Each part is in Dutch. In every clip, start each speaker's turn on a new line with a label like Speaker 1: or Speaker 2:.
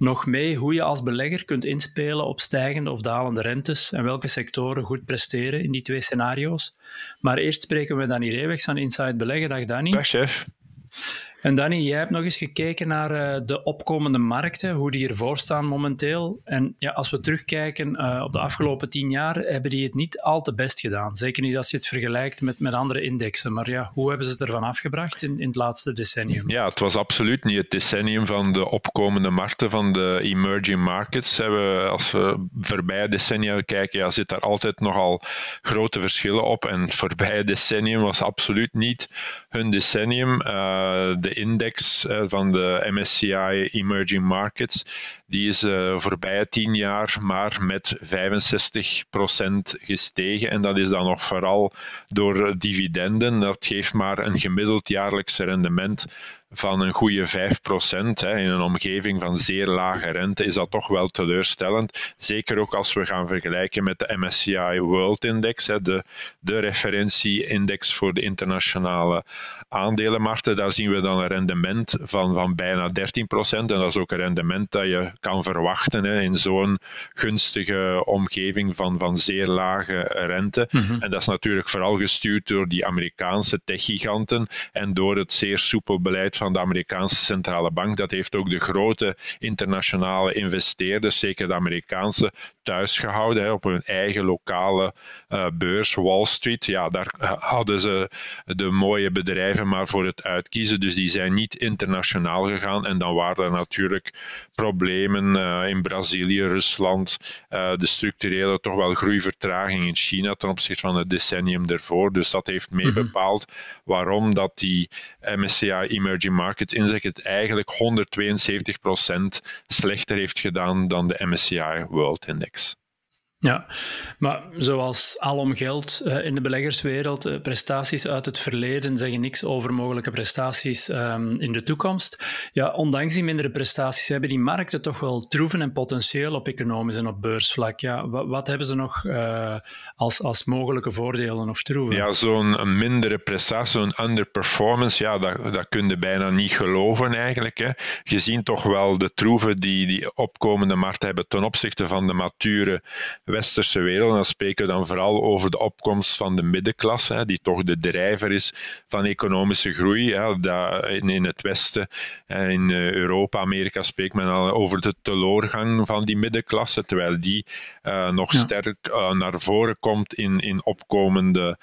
Speaker 1: nog mee hoe je als belegger kunt inspelen op stijgende of dalende rentes en welke sectoren goed presteren in die twee scenario's. Maar eerst spreken we Danny Reewegs aan Inside Beleggen. Dag Danny.
Speaker 2: Dag chef.
Speaker 1: En Danny, jij hebt nog eens gekeken naar uh, de opkomende markten, hoe die ervoor staan momenteel. En ja, als we terugkijken uh, op de afgelopen tien jaar, hebben die het niet al te best gedaan. Zeker niet als je het vergelijkt met, met andere indexen. Maar ja, hoe hebben ze het ervan afgebracht in, in het laatste decennium?
Speaker 2: Ja, het was absoluut niet het decennium van de opkomende markten, van de emerging markets. Als we voorbije decennia kijken, ja, zit daar altijd nogal grote verschillen op. En het voorbije decennium was absoluut niet hun decennium. De index uh, van de MSCI Emerging Markets, die is uh, voorbije tien jaar maar met 65% gestegen. En dat is dan nog vooral door dividenden. Dat geeft maar een gemiddeld jaarlijks rendement van een goede 5%. Hè, in een omgeving van zeer lage rente is dat toch wel teleurstellend. Zeker ook als we gaan vergelijken met de MSCI World Index, hè, de, de referentieindex voor de internationale aandelenmarkten. Daar zien we dan een rendement van, van bijna 13%. En dat is ook een rendement dat je kan verwachten hè, in zo'n gunstige omgeving van, van zeer lage rente. Mhm. En dat is natuurlijk vooral gestuurd door die Amerikaanse techgiganten en door het zeer soepel beleid van de Amerikaanse centrale bank. Dat heeft ook de grote internationale investeerders, zeker de Amerikaanse, thuisgehouden hè, op hun eigen lokale uh, beurs, Wall Street. Ja, daar hadden ze de mooie bedrijven maar voor het uitkiezen. Dus die zijn niet internationaal gegaan. En dan waren er natuurlijk problemen uh, in Brazilië, Rusland, uh, de structurele toch wel groeivertraging in China ten opzichte van het decennium ervoor. Dus dat heeft mee mhm. bepaald waarom dat die MSCI Emerging Markets Index het eigenlijk 172% slechter heeft gedaan dan de MSCI World Index.
Speaker 1: Ja, maar zoals alom geldt uh, in de beleggerswereld, uh, prestaties uit het verleden zeggen niks over mogelijke prestaties um, in de toekomst. Ja, ondanks die mindere prestaties hebben die markten toch wel troeven en potentieel op economisch en op beursvlak. Ja, wat, hebben ze nog uh, als, als mogelijke voordelen of troeven?
Speaker 2: Ja, zo'n mindere prestatie, zo'n underperformance, ja, dat, dat kun je bijna niet geloven eigenlijk. Hè. Je ziet toch wel de troeven die die opkomende markten hebben ten opzichte van de mature westerse wereld. En dan spreken we dan vooral over de opkomst van de middenklasse, die toch de drijver is van economische groei. in het Westen, in eh, Europa, Amerika spreekt men al over de teleurgang van die middenklasse, terwijl die uh, nog sterk uh, naar voren komt in, in opkomende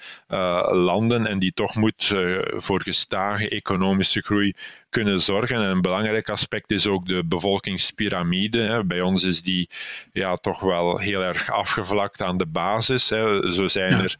Speaker 2: landen en die toch moet voor gestage economische groei kunnen zorgen. En een belangrijk aspect is ook de bevolkingspyramide. Bij ons is die ja, toch wel heel erg afgevlakt aan de basis. Zo zijn er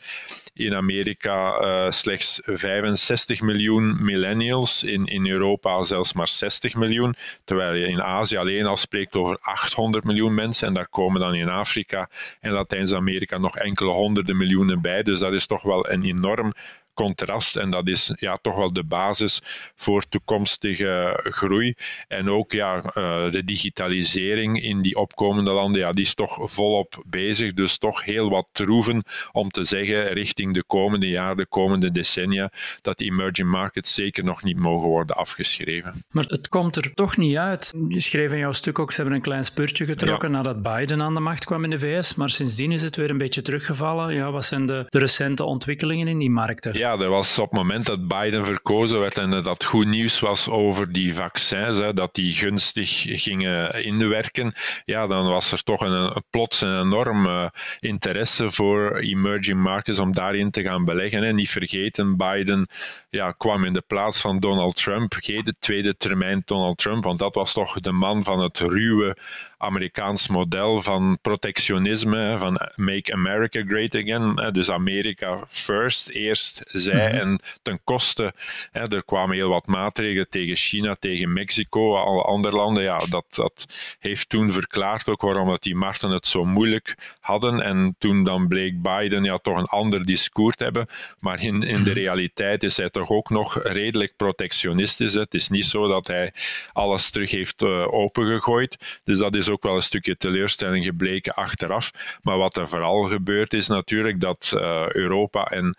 Speaker 2: in Amerika uh, slechts 65 miljoen millennials, in, in Europa zelfs maar 60 miljoen, terwijl je in Azië alleen al spreekt over 800 miljoen mensen en daar komen dan in Afrika en Latijns-Amerika nog enkele honderden miljoenen bij. Dus dat is toch wel een enorm contrast. En dat is ja, toch wel de basis voor toekomstige groei. En ook ja, eh, de digitalisering in die opkomende landen, ja, die is toch volop bezig. Dus toch heel wat troeven om te zeggen richting de komende jaren, de komende decennia, dat die emerging markets zeker nog niet mogen worden afgeschreven.
Speaker 1: Maar het komt er toch niet uit. Je schreef in jouw stuk ook, ze hebben een klein spurtje getrokken nadat Biden aan de macht kwam in de VS, maar sindsdien is het weer een beetje teruggevallen. Ja, wat zijn de, de recente ontwikkelingen in die markten?
Speaker 2: Ja, ja, er was op het moment dat Biden verkozen werd en dat goed nieuws was over die vaccins, hè, dat die gunstig gingen inwerken, ja, dan was er toch een, plots een enorm interesse voor emerging markets om daarin te gaan beleggen. En niet vergeten, Biden ja, kwam in de plaats van Donald Trump, geen de tweede termijn Donald Trump, want dat was toch de man van het ruwe Amerikaans model van protectionisme, van Make America Great Again. Dus Amerika first, eerst zij. Mhm. En ten koste, hè, er kwamen heel wat maatregelen tegen China, tegen Mexico, alle andere landen. Ja, dat, dat heeft toen verklaard ook waarom dat die markten het zo moeilijk hadden. En toen dan bleek Biden ja, toch een ander discours te hebben. Maar in, in de mhm. realiteit is hij toch ook nog redelijk protectionistisch. Het is niet zo dat hij alles terug heeft uh, opengegooid. Dus dat is ook wel een stukje teleurstelling gebleken achteraf. Maar wat er vooral gebeurd is natuurlijk dat uh, Europa en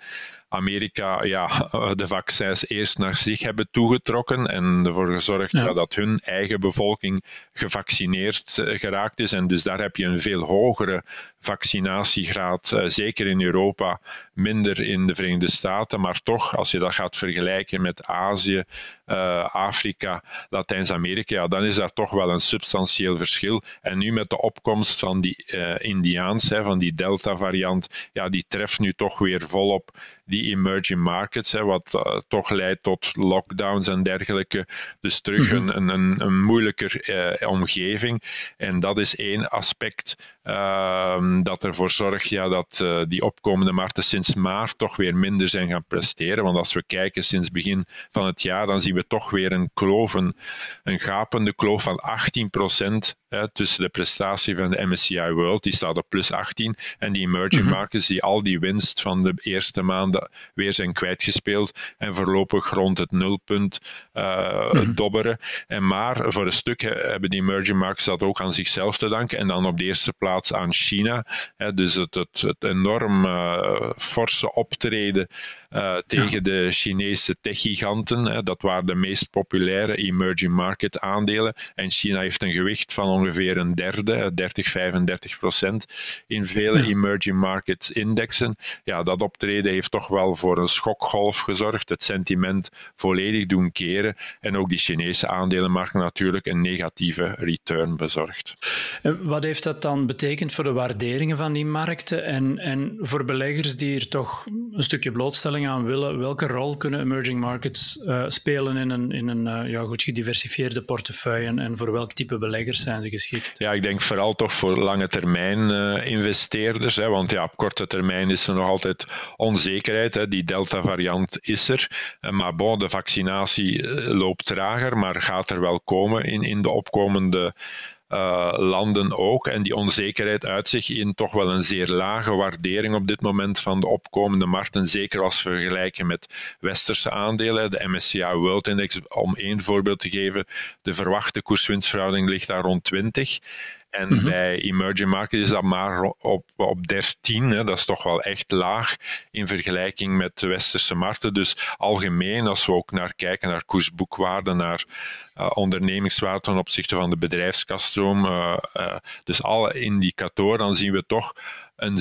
Speaker 2: Amerika ja, de vaccins eerst naar zich hebben toegetrokken en ervoor gezorgd ja. dat hun eigen bevolking gevaccineerd eh, geraakt is. En dus daar heb je een veel hogere vaccinatiegraad, eh, zeker in Europa, minder in de Verenigde Staten. Maar toch, als je dat gaat vergelijken met Azië, uh, Afrika, Latijns-Amerika, ja, dan is daar toch wel een substantieel verschil. En nu met de opkomst van die uh, Indiaans, hè, van die Delta-variant, ja, die treft nu toch weer volop die emerging markets, hè, wat uh, toch leidt tot lockdowns en dergelijke. Dus terug mm -hmm. een, een, een moeilijker uh, omgeving. En dat is één aspect uh, dat ervoor zorgt ja, dat uh, die opkomende markten sinds maart toch weer minder zijn gaan presteren. Want als we kijken sinds begin van het jaar, dan zien we toch weer een kloof, een, gapende kloof van 18 procent tussen de prestatie van de MSCI World, die staat op plus 18, en die emerging mm -hmm. markets, die al die winst van de eerste maanden weer zijn kwijtgespeeld en voorlopig rond het nulpunt uh, mm -hmm. dobberen. En maar voor een stuk hebben die emerging markets dat ook aan zichzelf te danken en dan op de eerste plaats aan China. Hè, dus het, het, het enorm uh, forse optreden uh, tegen de Chinese techgiganten. Dat waren de meest populaire emerging market aandelen. En China heeft een gewicht van ongeveer een derde, 30, 35 procent in vele ja. emerging market indexen. Ja, dat optreden heeft toch wel voor een schokgolf gezorgd. Het sentiment volledig doen keren. En ook die Chinese aandelenmarkt natuurlijk een negatieve return bezorgd.
Speaker 1: En wat heeft dat dan betekend voor de waarderingen van die markten en, en voor beleggers die er toch een stukje blootstelling aan willen, welke rol kunnen emerging markets uh, spelen in een, in een uh, ja, goed gediversifieerde portefeuille en, voor welk type beleggers zijn ze geschikt?
Speaker 2: Ja, ik denk vooral toch voor lange termijn uh, investeerders, hè, want ja, op korte termijn is er nog altijd onzekerheid. Hè. Die Delta-variant is er, maar bon, de vaccinatie loopt trager, maar gaat er wel komen in, in de opkomende uh, landen ook. En die onzekerheid uit zich in toch wel een zeer lage waardering op dit moment van de opkomende markten. Zeker als we vergelijken met westerse aandelen. De MSCI World Index, om één voorbeeld te geven, de verwachte koerswinstverhouding ligt daar rond 20. En mm -hmm. bij emerging markets is dat maar op, op 13. Hè. Dat is toch wel echt laag in vergelijking met de westerse markten. Dus algemeen, als we ook naar kijken naar koersboekwaarde, naar uh, ondernemingswaarde ten opzichte van de bedrijfskaststroom, uh, uh, dus alle indicatoren, dan zien we toch een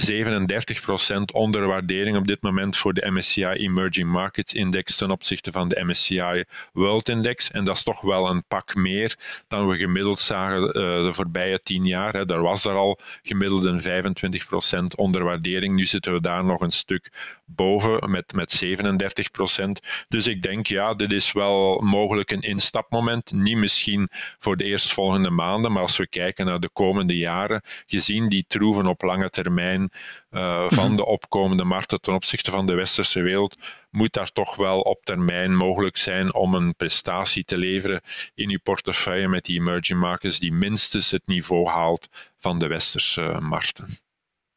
Speaker 2: 37% onderwaardering op dit moment voor de MSCI Emerging Markets Index ten opzichte van de MSCI World Index. En dat is toch wel een pak meer dan we gemiddeld zagen uh, de voorbije tien jaar. Hè. Daar was er al gemiddeld een 25% onderwaardering. Nu zitten we daar nog een stuk boven met, met 37%. Dus ik denk, ja, dit is wel mogelijk een instapmoment. Niet misschien voor de eerstvolgende maanden, maar als we kijken naar de komende jaren, gezien die troeven op lange termijn uh, van -hmm. de opkomende markten ten opzichte van de westerse wereld, moet daar toch wel op termijn mogelijk zijn om een prestatie te leveren in uw portefeuille met die emerging markets die minstens het niveau haalt van de westerse markten.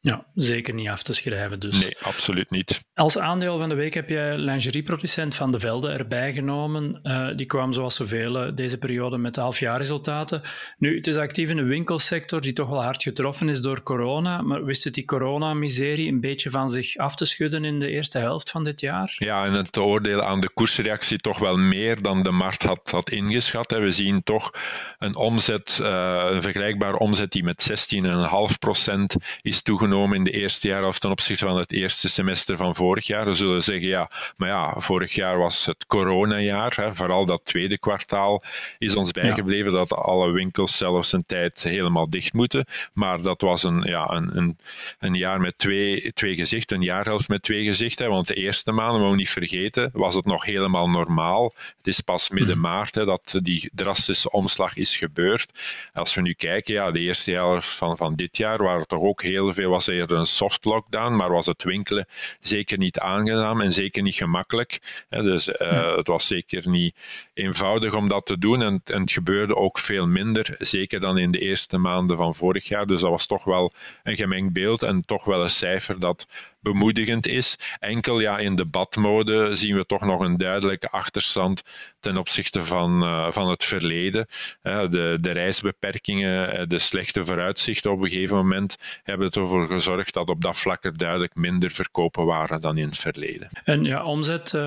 Speaker 1: Ja, zeker niet af te schrijven dus.
Speaker 2: Nee, absoluut niet.
Speaker 1: Als aandeel van de week heb je lingerieproducent Van de Velde erbij genomen. Uh, die kwam zoals zoveel deze periode met halfjaarresultaten. Nu, het is actief in een winkelsector die toch wel hard getroffen is door corona. Maar wist het die corona-miserie een beetje van zich af te schudden in de eerste helft van dit jaar?
Speaker 2: Ja, en het oordeel aan de koersreactie toch wel meer dan de markt had, had ingeschat. Hè. We zien toch een omzet, uh, een vergelijkbare omzet die met 16,5% is toegenomen in de eerste jaar of ten opzichte van het eerste semester van vorig jaar. We zullen zeggen, ja, maar ja, vorig jaar was het coronajaar. Hè, vooral dat tweede kwartaal is ons bijgebleven ja. dat alle winkels zelfs een tijd helemaal dicht moeten. Maar dat was een, ja, een, een, een jaar met twee, twee gezichten, een jaarhelft met twee gezichten. Want de eerste maanden, mogen we niet vergeten, was het nog helemaal normaal. Het is pas midden hmm. maart hè, dat die drastische omslag is gebeurd. Als we nu kijken, ja, de eerste helft van, van dit jaar waren er toch ook heel veel was er een soft lockdown, maar was het winkelen zeker niet aangenaam en zeker niet gemakkelijk. Dus uh, het was zeker niet eenvoudig om dat te doen en, en, het gebeurde ook veel minder, zeker dan in de eerste maanden van vorig jaar. Dus dat was toch wel een gemengd beeld en toch wel een cijfer dat bemoedigend is. Enkel ja, in debatmode zien we toch nog een duidelijke achterstand ten opzichte van, uh, van het verleden. Uh, de, de reisbeperkingen, uh, de slechte vooruitzichten op een gegeven moment hebben ervoor gezorgd dat op dat vlak er duidelijk minder verkopen waren dan in het verleden.
Speaker 1: En ja, omzet uh,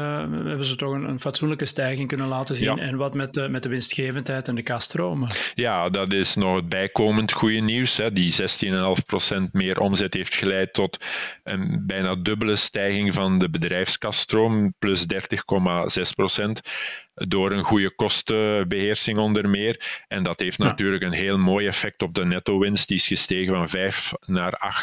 Speaker 1: hebben ze toch een, een, fatsoenlijke stijging kunnen laten zien. Ja. En wat met de, met de winstgevendheid en de kaststromen?
Speaker 2: Ja, dat is nog het bijkomend goede nieuws. Hè. Die 16,5% meer omzet heeft geleid tot een bijna dubbele stijging van de bedrijfskasstroom, plus 30,6 procent door een goede kostenbeheersing onder meer. En dat heeft natuurlijk een heel mooi effect op de netto-winst. Die is gestegen van 5 naar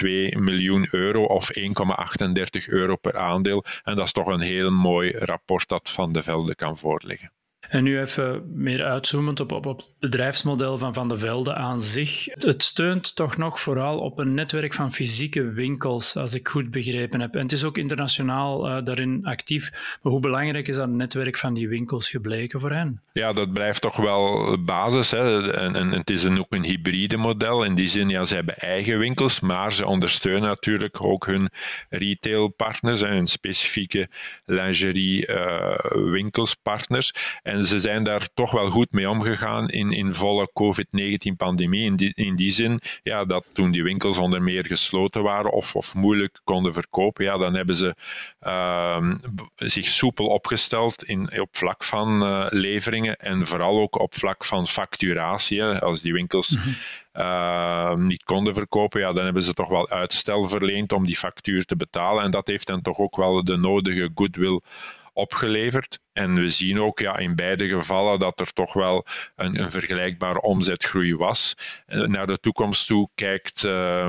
Speaker 2: 18,2 miljoen euro of 1,38 euro per aandeel. En dat is toch een heel mooi rapport dat Van de Velde kan voorleggen.
Speaker 1: En nu even meer uitzoomend op, op, het bedrijfsmodel van Van de Velde aan zich. Het steunt toch nog vooral op een netwerk van fysieke winkels, als ik goed begrepen heb. En het is ook internationaal uh, daarin actief. Maar hoe belangrijk is dat netwerk van die winkels gebleken voor hen?
Speaker 2: Ja, dat blijft toch wel basis. Hè. En, en het is een, ook een hybride model. In die zin, ja, ze hebben eigen winkels, maar ze ondersteunen natuurlijk ook hun retailpartners en hun specifieke lingerie uh, winkelspartners. En en ze zijn daar toch wel goed mee omgegaan in, in volle COVID-19-pandemie. In die, in die zin ja, dat toen die winkels onder meer gesloten waren of, of moeilijk konden verkopen, ja, dan hebben ze uh, zich soepel opgesteld in, op vlak van uh, leveringen en vooral ook op vlak van facturatie. Als die winkels. Mm -hmm. Uh, niet konden verkopen, ja, dan hebben ze toch wel uitstel verleend om die factuur te betalen. En dat heeft dan toch ook wel de nodige goodwill opgeleverd. En we zien ook ja, in beide gevallen dat er toch wel een, een vergelijkbare omzetgroei was. Uh, naar de toekomst toe kijkt uh,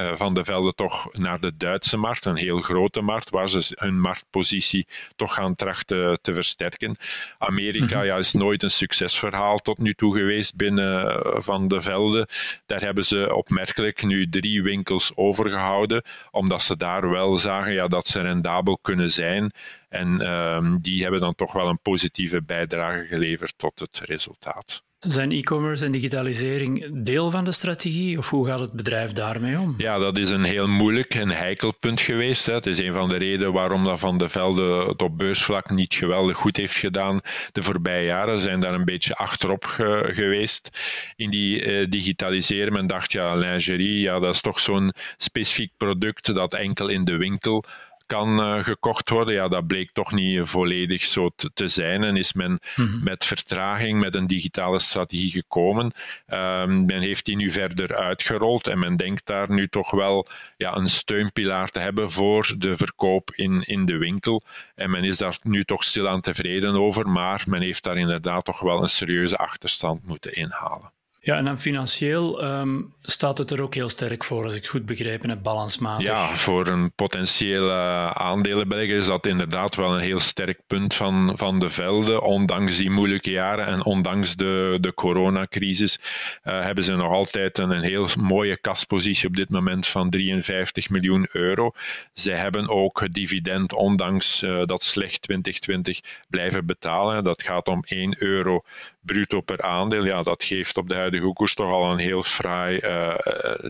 Speaker 2: uh, Van de Velde toch naar de Duitse markt, een heel grote markt, waar ze hun marktpositie toch gaan trachten te versterken. Amerika mm-hmm. ja, is nooit een succesverhaal tot nu toe geweest binnen eh, Van de Velde. Daar hebben ze opmerkelijk nu drie winkels overgehouden, omdat ze daar wel zagen ja, dat ze rendabel kunnen zijn. En ehm, die hebben dan toch wel een positieve bijdrage geleverd tot het resultaat.
Speaker 1: Zijn e-commerce en digitalisering deel van de strategie of hoe gaat het bedrijf daarmee om?
Speaker 2: Ja, dat is een heel moeilijk en heikel punt geweest. Hè. Het is een van de redenen waarom dat Van de Velde het op beursvlak niet geweldig goed heeft gedaan. De voorbije jaren zijn daar een beetje achterop ge geweest in die eh, digitaliseren. Men dacht, ja, lingerie, ja, dat is toch zo'n specifiek product dat enkel in de winkel kan uh, gekocht worden. Ja, dat bleek toch niet volledig zo te, te zijn en is men mm-hmm. met vertraging met een digitale strategie gekomen. Um, men heeft die nu verder uitgerold en men denkt daar nu toch wel ja, een steunpilaar te hebben voor de verkoop in, in de winkel. En men is daar nu toch stilaan tevreden over, maar men heeft daar inderdaad toch wel een serieuze achterstand moeten inhalen.
Speaker 1: Ja, en dan financieel um, staat het er ook heel sterk voor, als ik goed begrepen heb, balansmatig.
Speaker 2: Ja, voor een potentiële aandelenbelegger is dat inderdaad wel een heel sterk punt van, van de velden. Ondanks die moeilijke jaren en ondanks de, de coronacrisis uh, hebben ze nog altijd een, een heel mooie kaspositie op dit moment van 53 miljoen euro. Ze hebben ook het dividend, ondanks uh, dat slecht 2020, blijven betalen. Dat gaat om 1 euro bruto per aandeel. Ja, dat geeft op de huidige koers toch al een heel fraai uh,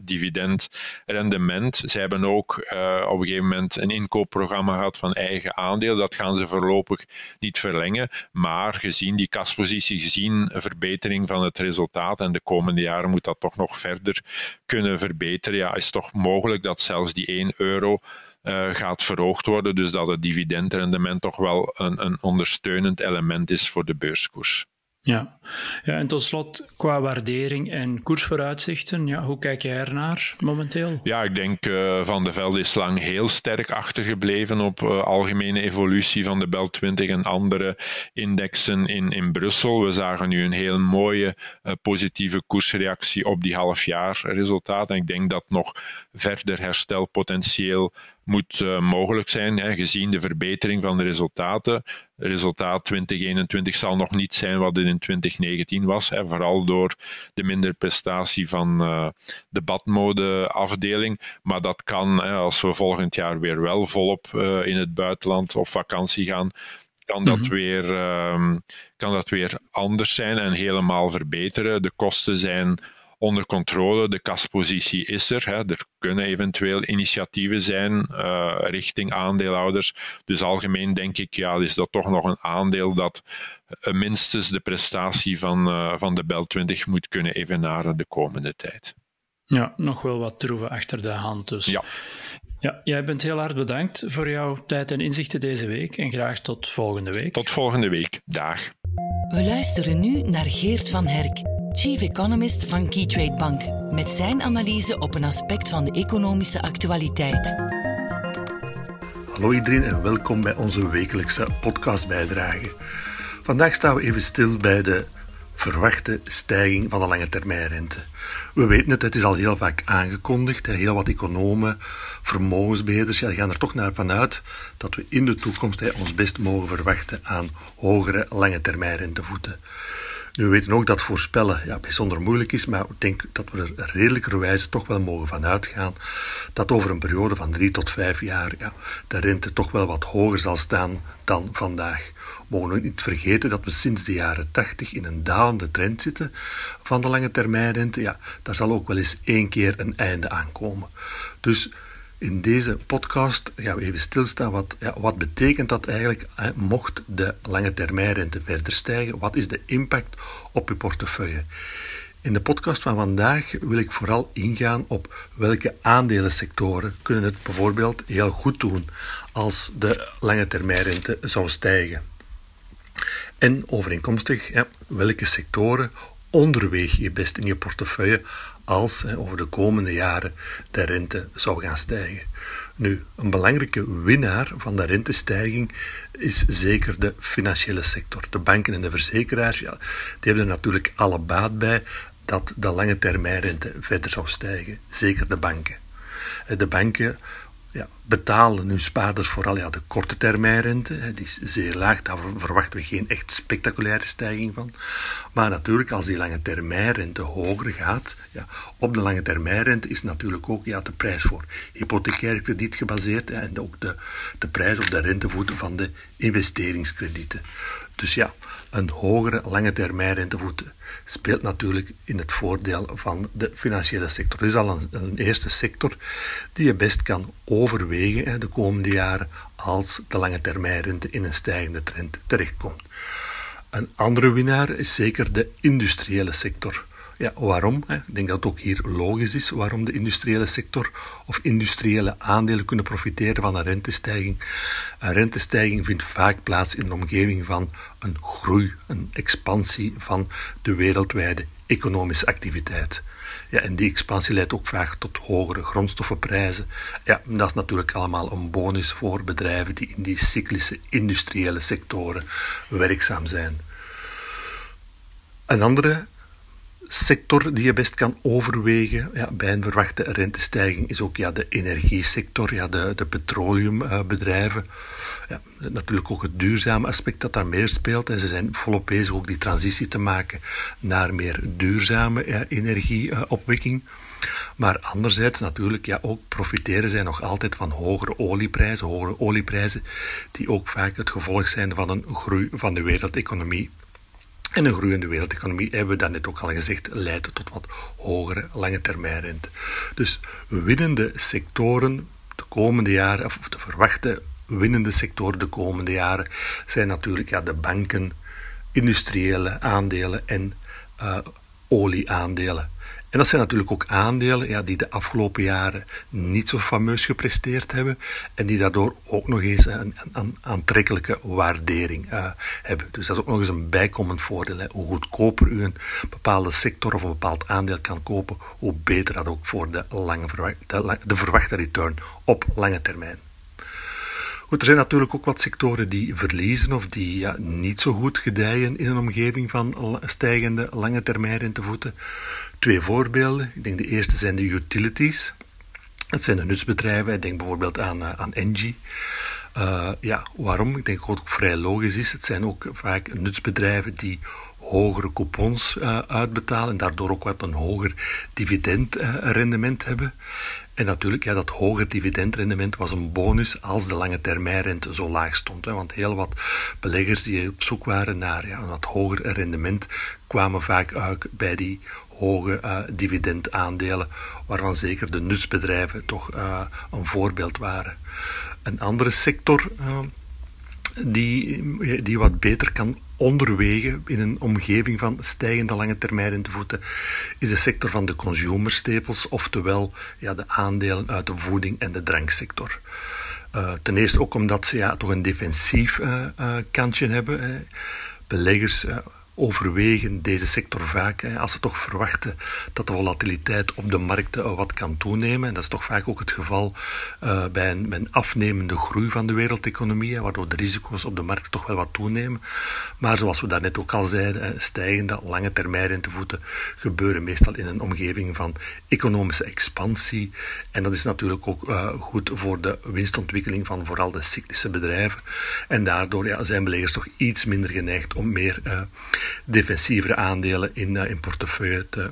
Speaker 2: dividendrendement. Ze hebben ook uh, op een gegeven moment een inkoopprogramma gehad van eigen aandeel. Dat gaan ze voorlopig niet verlengen. Maar gezien die kaspositie, gezien verbetering van het resultaat en de komende jaren moet dat toch nog verder kunnen verbeteren. Ja, is toch mogelijk dat zelfs die 1 euro uh, gaat verhoogd worden. Dus dat het dividendrendement toch wel een, een ondersteunend element is voor de beurskoers.
Speaker 1: Ja. ja, en tot slot qua waardering en koersvooruitzichten, ja, hoe kijk jij ernaar momenteel?
Speaker 2: Ja, ik denk uh, Van de Velde is lang heel sterk achtergebleven op uh, algemene evolutie van de Bel 20 en andere indexen in, in Brussel. We zagen nu een heel mooie uh, positieve koersreactie op die halfjaarresultaten. En ik denk dat nog verder herstelpotentieel moet uh, mogelijk zijn, hè, gezien de verbetering van de resultaten. Resultaat 2021 zal nog niet zijn wat het in 2019 was, hè, vooral door de minder prestatie van uh, de badmodeafdeling. Maar dat kan, hè, als we volgend jaar weer wel volop uh, in het buitenland op vakantie gaan, kan dat, mhm. weer, um, kan dat weer anders zijn en helemaal verbeteren. De kosten zijn onder controle. De kaspositie is er. Hè. Er kunnen eventueel initiatieven zijn uh, richting aandeelhouders. Dus algemeen denk ik, ja, is dat toch nog een aandeel dat uh, minstens de prestatie van, uh, van de Bel 20 moet kunnen evenaren de komende tijd.
Speaker 1: Ja, nog wel wat troeven achter de hand dus.
Speaker 2: Ja.
Speaker 1: Ja, jij bent heel hard bedankt voor jouw tijd en inzichten deze week en graag tot volgende week.
Speaker 2: Tot volgende week. Dag.
Speaker 3: We luisteren nu naar Geert van Herk, Chief Economist van Keytrade Bank, met zijn analyse op een aspect van de economische actualiteit.
Speaker 4: Hallo iedereen en welkom bij onze wekelijkse podcastbijdrage. Vandaag staan we even stil bij de verwachte stijging van de lange termijnrente. We weten het, het is al heel vaak aangekondigd. Heel wat economen, vermogensbeheerders ja, gaan er toch naar vanuit dat we in de toekomst ons best mogen verwachten aan hogere lange termijnrentevoeten. Nu, we weten ook dat voorspellen ja, bijzonder moeilijk is, maar ik denk dat we er redelijkerwijze toch wel mogen van uitgaan dat over een periode van drie tot vijf jaar ja, de rente toch wel wat hoger zal staan dan vandaag. We mogen niet vergeten dat we sinds de jaren 80 in een dalende trend zitten van de lange termijnrente. Ja, daar zal ook wel eens één keer een einde aankomen. Dus in deze podcast gaan we even stilstaan. Wat, wat betekent dat eigenlijk, mocht de lange termijnrente verder stijgen? Wat is de impact op je portefeuille? In de podcast van vandaag wil ik vooral ingaan op welke aandelensectoren kunnen het bijvoorbeeld heel goed doen als de lange termijnrente zou stijgen. En overeenkomstig, ja, welke sectoren onderweeg je best in je portefeuille als over de komende jaren de rente zou gaan stijgen. Nu, een belangrijke winnaar van de rentestijging is zeker de financiële sector. De banken en de verzekeraars, ja, die hebben er natuurlijk alle baat bij dat de lange termijnrente verder zou stijgen. Zeker de banken. De banken ja, betalen nu spaarders vooral ja, de korte termijnrente. Die is zeer laag, daar verwachten we geen echt spectaculaire stijging van. Maar natuurlijk, als die lange termijnrente hoger gaat, ja, op de lange termijnrente is natuurlijk ook ja, de prijs voor hypothecair krediet gebaseerd en ook de, de prijs op de rentevoeten van de investeringskredieten. Dus ja, een hogere lange termijn rentevoet speelt natuurlijk in het voordeel van de financiële sector. Is al een, eerste sector die je best kan overwegen hè, de komende jaren als de lange termijn rente in een stijgende trend terechtkomt. Een andere winnaar is zeker de industriële sector. Ja, waarom? Ik denk dat het ook hier logisch is waarom de industriële sector of industriële aandelen kunnen profiteren van een rentestijging. Een rentestijging vindt vaak plaats in de omgeving van een groei, een expansie van de wereldwijde economische activiteit. Ja, en die expansie leidt ook vaak tot hogere grondstoffenprijzen. Ja, dat is natuurlijk allemaal een bonus voor bedrijven die in die cyclische industriële sectoren werkzaam zijn. Een andere sector die je best kan overwegen ja, bij een verwachte rentestijging is ook ja, de energiesector, ja, de, de petroleumbedrijven. Ja, natuurlijk ook het duurzame aspect dat daar meer speelt. En ze zijn volop bezig ook die transitie te maken naar meer duurzame ja, energieopwekking. Maar anderzijds natuurlijk ja, ook profiteren zij nog altijd van hogere olieprijzen, hogere olieprijzen die ook vaak het gevolg zijn van een groei van de wereldeconomie. En een groeiende wereldeconomie, hebben we net ook al gezegd, leidt tot wat hogere lange termijn rente. Dus winnende sectoren de komende jaren, of de verwachte winnende sectoren de komende jaren, zijn natuurlijk ja, de banken, industriële aandelen en uh, olieaandelen. En dat zijn natuurlijk ook aandelen ja, die de afgelopen jaren niet zo fameus gepresteerd hebben en die daardoor ook nog eens een, aantrekkelijke waardering uh, hebben. Dus dat is ook nog eens een bijkomend voordeel. Hoe goedkoper u een bepaalde sector of een bepaald aandeel kan kopen, hoe beter dat ook voor de, lange de verwachte return op lange termijn. Er zijn natuurlijk ook wat sectoren die verliezen of die ja, niet zo goed gedijen in een omgeving van stijgende lange termijn rentevoeten. Twee voorbeelden. Ik denk de eerste zijn de utilities. Dat zijn de nutsbedrijven. Denk bijvoorbeeld aan, aan Engie. ja, waarom? Ik denk dat het ook vrij logisch is. Het zijn ook vaak nutsbedrijven die hogere coupons uh, uitbetalen en daardoor ook wat een hoger dividendrendement hebben. En natuurlijk, ja, dat hoger dividendrendement was een bonus als de lange termijnrente zo laag stond. Hè, want heel wat beleggers die op zoek waren naar ja, een wat hoger rendement, kwamen vaak uit bij die hoge uh, dividendaandelen, waarvan zeker de nutsbedrijven toch uh, een voorbeeld waren. Een andere sector die, die wat beter kan onderwegen in een omgeving van stijgende lange termijn rentevoeten is de sector van de consumer staples, oftewel ja, de aandelen uit de voeding- en de dranksector. Uh, ten eerste ook omdat ze ja, toch een defensief uh, uh, kantje hebben. Beleggers overwegen deze sector vaak als ze toch verwachten dat de volatiliteit op de markten wat kan toenemen. En dat is toch vaak ook het geval uh, bij, een, afnemende groei van de wereldeconomie, waardoor de risico's op de markt toch wel wat toenemen. Maar zoals we daarnet ook al zeiden, stijgende lange termijn rentevoeten gebeuren meestal in een omgeving van economische expansie. En dat is natuurlijk ook uh, goed voor de winstontwikkeling van vooral de cyclische bedrijven. En daardoor ja, zijn beleggers toch iets minder geneigd om meer uh, defensievere aandelen in, uh, in portefeuille te,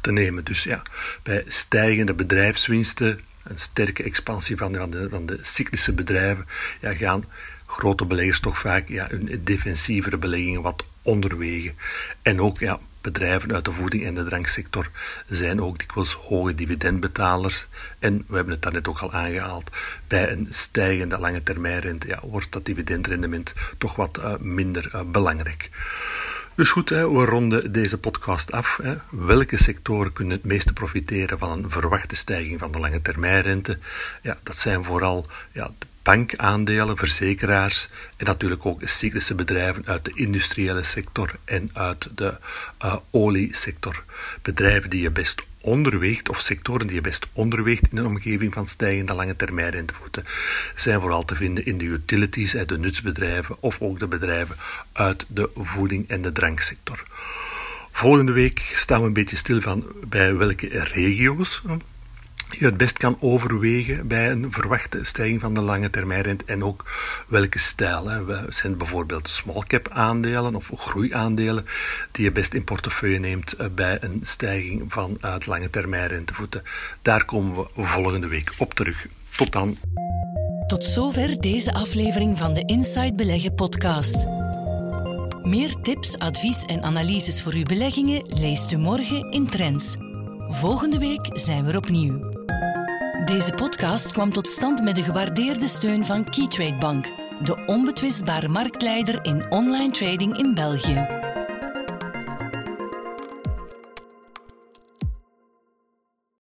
Speaker 4: te nemen. Dus ja, bij stijgende bedrijfswinsten, een sterke expansie van, van, de, van de cyclische bedrijven, ja, gaan grote beleggers toch vaak ja, hun defensievere beleggingen wat onderwegen. En ook ja, bedrijven uit de voeding- en de dranksector zijn ook dikwijls hoge dividendbetalers. En we hebben het daarnet ook al aangehaald, bij een stijgende lange termijnrente ja, wordt dat dividendrendement toch wat uh, minder uh, belangrijk. Dus goed, we ronden deze podcast af. Welke sectoren kunnen het meeste profiteren van een verwachte stijging van de lange termijnrente? Ja, dat zijn vooral ja, de bankaandelen, verzekeraars en natuurlijk ook cyclische bedrijven uit de industriële sector en uit de uh, oliesector. Bedrijven die je best onderweegt, of sectoren die je best onderweegt in een omgeving van stijgende lange termijn rentevoeten, zijn vooral te vinden in de utilities, de nutsbedrijven of ook de bedrijven uit de voeding- en de dranksector. Volgende week staan we een beetje stil van bij welke regio's je het best kan overwegen bij een verwachte stijging van de lange termijnrente en ook welke stijl. Hè. Zijn bijvoorbeeld small cap aandelen of groeiaandelen die je best in portefeuille neemt eh, bij een stijging van het lange termijnrentevoeten. Daar komen we volgende week op terug. Tot dan.
Speaker 3: Tot zover deze aflevering van de Inside Beleggen podcast. Meer tips, advies en analyses voor uw beleggingen leest u morgen in Trends. Volgende week zijn we opnieuw. Deze podcast kwam tot stand met de gewaardeerde steun van Keytrade Bank, de onbetwistbare marktleider in online trading in België.